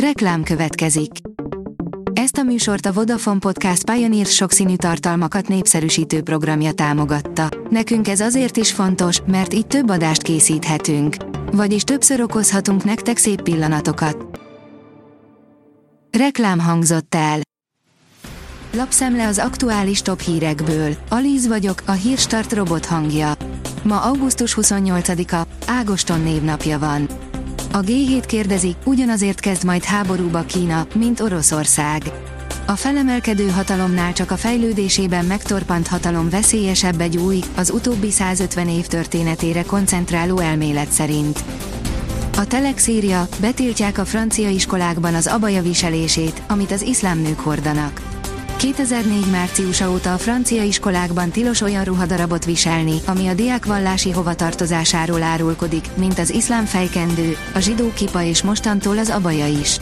Reklám következik. Ezt a műsort a Vodafone Podcast Pioneer sokszínű tartalmakat népszerűsítő programja támogatta. Nekünk ez azért is fontos, mert így több adást készíthetünk. Vagyis többször okozhatunk nektek szép pillanatokat. Reklám hangzott el. Lapszemle az aktuális top hírekből. Alíz vagyok, a hírstart robot hangja. Ma augusztus 28-a, Ágoston névnapja van. A G7 kérdezi, ugyanazért kezd majd háborúba Kína, mint Oroszország. A felemelkedő hatalomnál csak a fejlődésében megtorpant hatalom veszélyesebb egy új, az utóbbi 150 év történetére koncentráló elmélet szerint. A Telex írja, betiltják a francia iskolákban az abaja viselését, amit az iszlám nők hordanak. 2004 márciusa óta a francia iskolákban tilos olyan ruhadarabot viselni, ami a diák vallási hovatartozásáról árulkodik, mint az iszlám fejkendő, a zsidó kipa és mostantól az abaja is.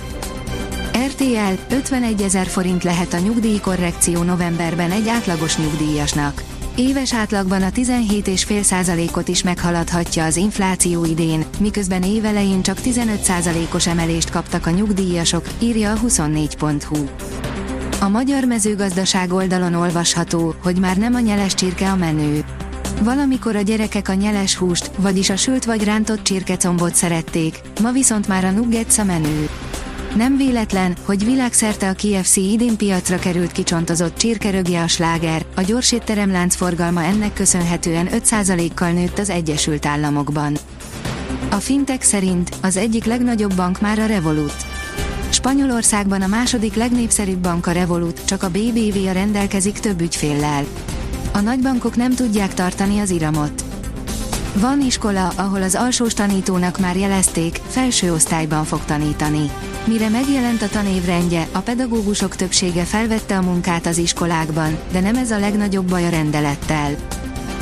RTL 51 ezer forint lehet a nyugdíjkorrekció novemberben egy átlagos nyugdíjasnak. Éves átlagban a 17,5%-ot is meghaladhatja az infláció idén, miközben évelején csak 15%-os emelést kaptak a nyugdíjasok, írja a 24.hu. A magyar mezőgazdaság oldalon olvasható, hogy már nem a nyeles csirke a menő. Valamikor a gyerekek a nyeles húst, vagyis a sült vagy rántott csirkecombot szerették, ma viszont már a nuggets a menő. Nem véletlen, hogy világszerte a KFC idén piacra került kicsontozott csirkerögje a sláger, a gyors étteremlánc forgalma ennek köszönhetően 5%-kal nőtt az Egyesült Államokban. A fintek szerint az egyik legnagyobb bank már a Revolut. Spanyolországban a második legnépszerűbb bank a Revolut, csak a BBVA rendelkezik több ügyféllel. A nagybankok nem tudják tartani az iramot. Van iskola, ahol az alsós tanítónak már jelezték, felső osztályban fog tanítani. Mire megjelent a tanévrendje, a pedagógusok többsége felvette a munkát az iskolákban, de nem ez a legnagyobb baj a rendelettel.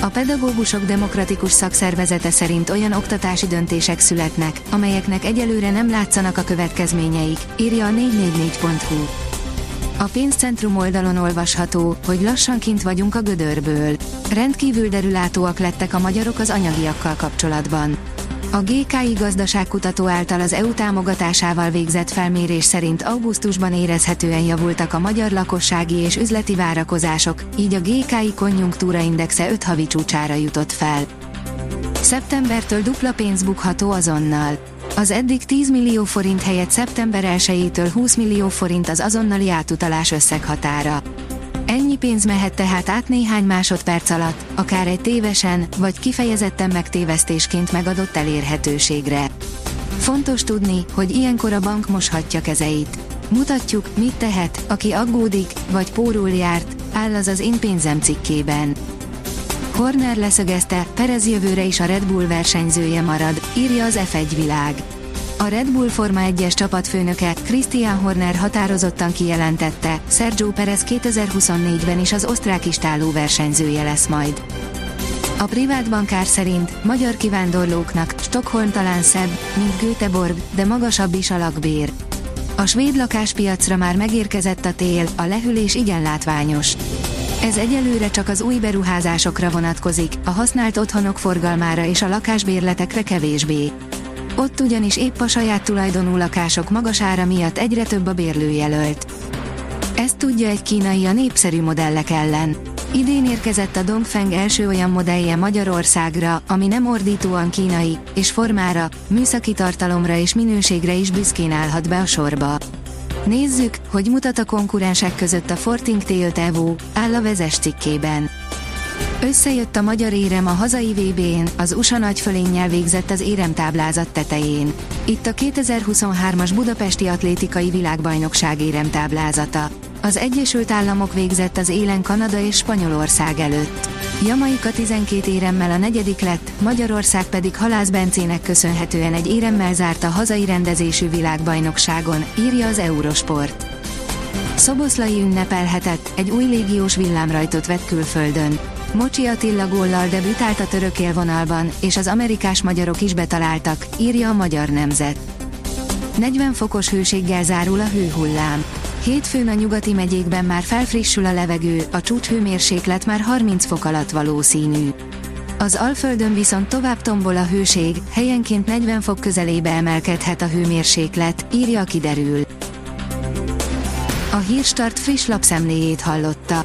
A pedagógusok demokratikus szakszervezete szerint olyan oktatási döntések születnek, amelyeknek egyelőre nem látszanak a következményeik, írja a 444.hu. A pénzcentrum oldalon olvasható, hogy lassan kint vagyunk a gödörből. Rendkívül derülátóak lettek a magyarok az anyagiakkal kapcsolatban. A GKI gazdaságkutató által az EU támogatásával végzett felmérés szerint augusztusban érezhetően javultak a magyar lakossági és üzleti várakozások, így a GKI konjunktúraindexe 5 havi csúcsára jutott fel. Szeptembertől dupla pénz bukható azonnal. Az eddig 10 millió forint helyett szeptember 1-től 20 millió forint az azonnali átutalás összeghatára. Ennyi pénz mehet tehát át néhány másodperc alatt, akár egy tévesen, vagy kifejezetten megtévesztésként megadott elérhetőségre. Fontos tudni, hogy ilyenkor a bank moshatja kezeit. Mutatjuk, mit tehet, aki aggódik, vagy pórul járt, áll az az én pénzem cikkében. Horner leszögezte, Perez jövőre is a Red Bull versenyzője marad, írja az F1 világ. A Red Bull Forma 1-es csapatfőnöke, Christian Horner határozottan kijelentette, Sergio Perez 2024-ben is az osztrák istáló versenyzője lesz majd. A privát bankár szerint magyar kivándorlóknak Stockholm talán szebb, mint Göteborg, de magasabb is a lakbér. A svéd lakáspiacra már megérkezett a tél, a lehűlés igen látványos. Ez egyelőre csak az új beruházásokra vonatkozik, a használt otthonok forgalmára és a lakásbérletekre kevésbé. Ott ugyanis épp a saját tulajdonú lakások magas ára miatt egyre több a bérlőjelölt. Ezt tudja egy kínai a népszerű modellek ellen. Idén érkezett a Dongfeng első olyan modellje Magyarországra, ami nem ordítóan kínai, és formára, műszaki tartalomra és minőségre is büszkén állhat be a sorba. Nézzük, hogy mutat a konkurensek között a Forting Tail Evo, áll a vezes cikkében. Összejött a magyar érem a hazai VB-n, az USA nagyfölénnyel végzett az éremtáblázat tetején. Itt a 2023-as Budapesti Atlétikai Világbajnokság éremtáblázata. Az Egyesült Államok végzett az élen Kanada és Spanyolország előtt. Jamaika 12 éremmel a negyedik lett, Magyarország pedig Halász Bencének köszönhetően egy éremmel zárt a hazai rendezésű világbajnokságon, írja az Eurosport. Szoboszlai ünnepelhetett, egy új légiós villámrajtot vett külföldön. Mocsi Attila góllal debütált a török élvonalban, és az amerikás magyarok is betaláltak, írja a Magyar Nemzet. 40 fokos hőséggel zárul a hőhullám. Hétfőn a nyugati megyékben már felfrissül a levegő, a csúcshőmérséklet már 30 fok alatt valószínű. Az Alföldön viszont tovább tombol a hőség, helyenként 40 fok közelébe emelkedhet a hőmérséklet, írja kiderül. A Hírstart friss lapszemléjét hallotta.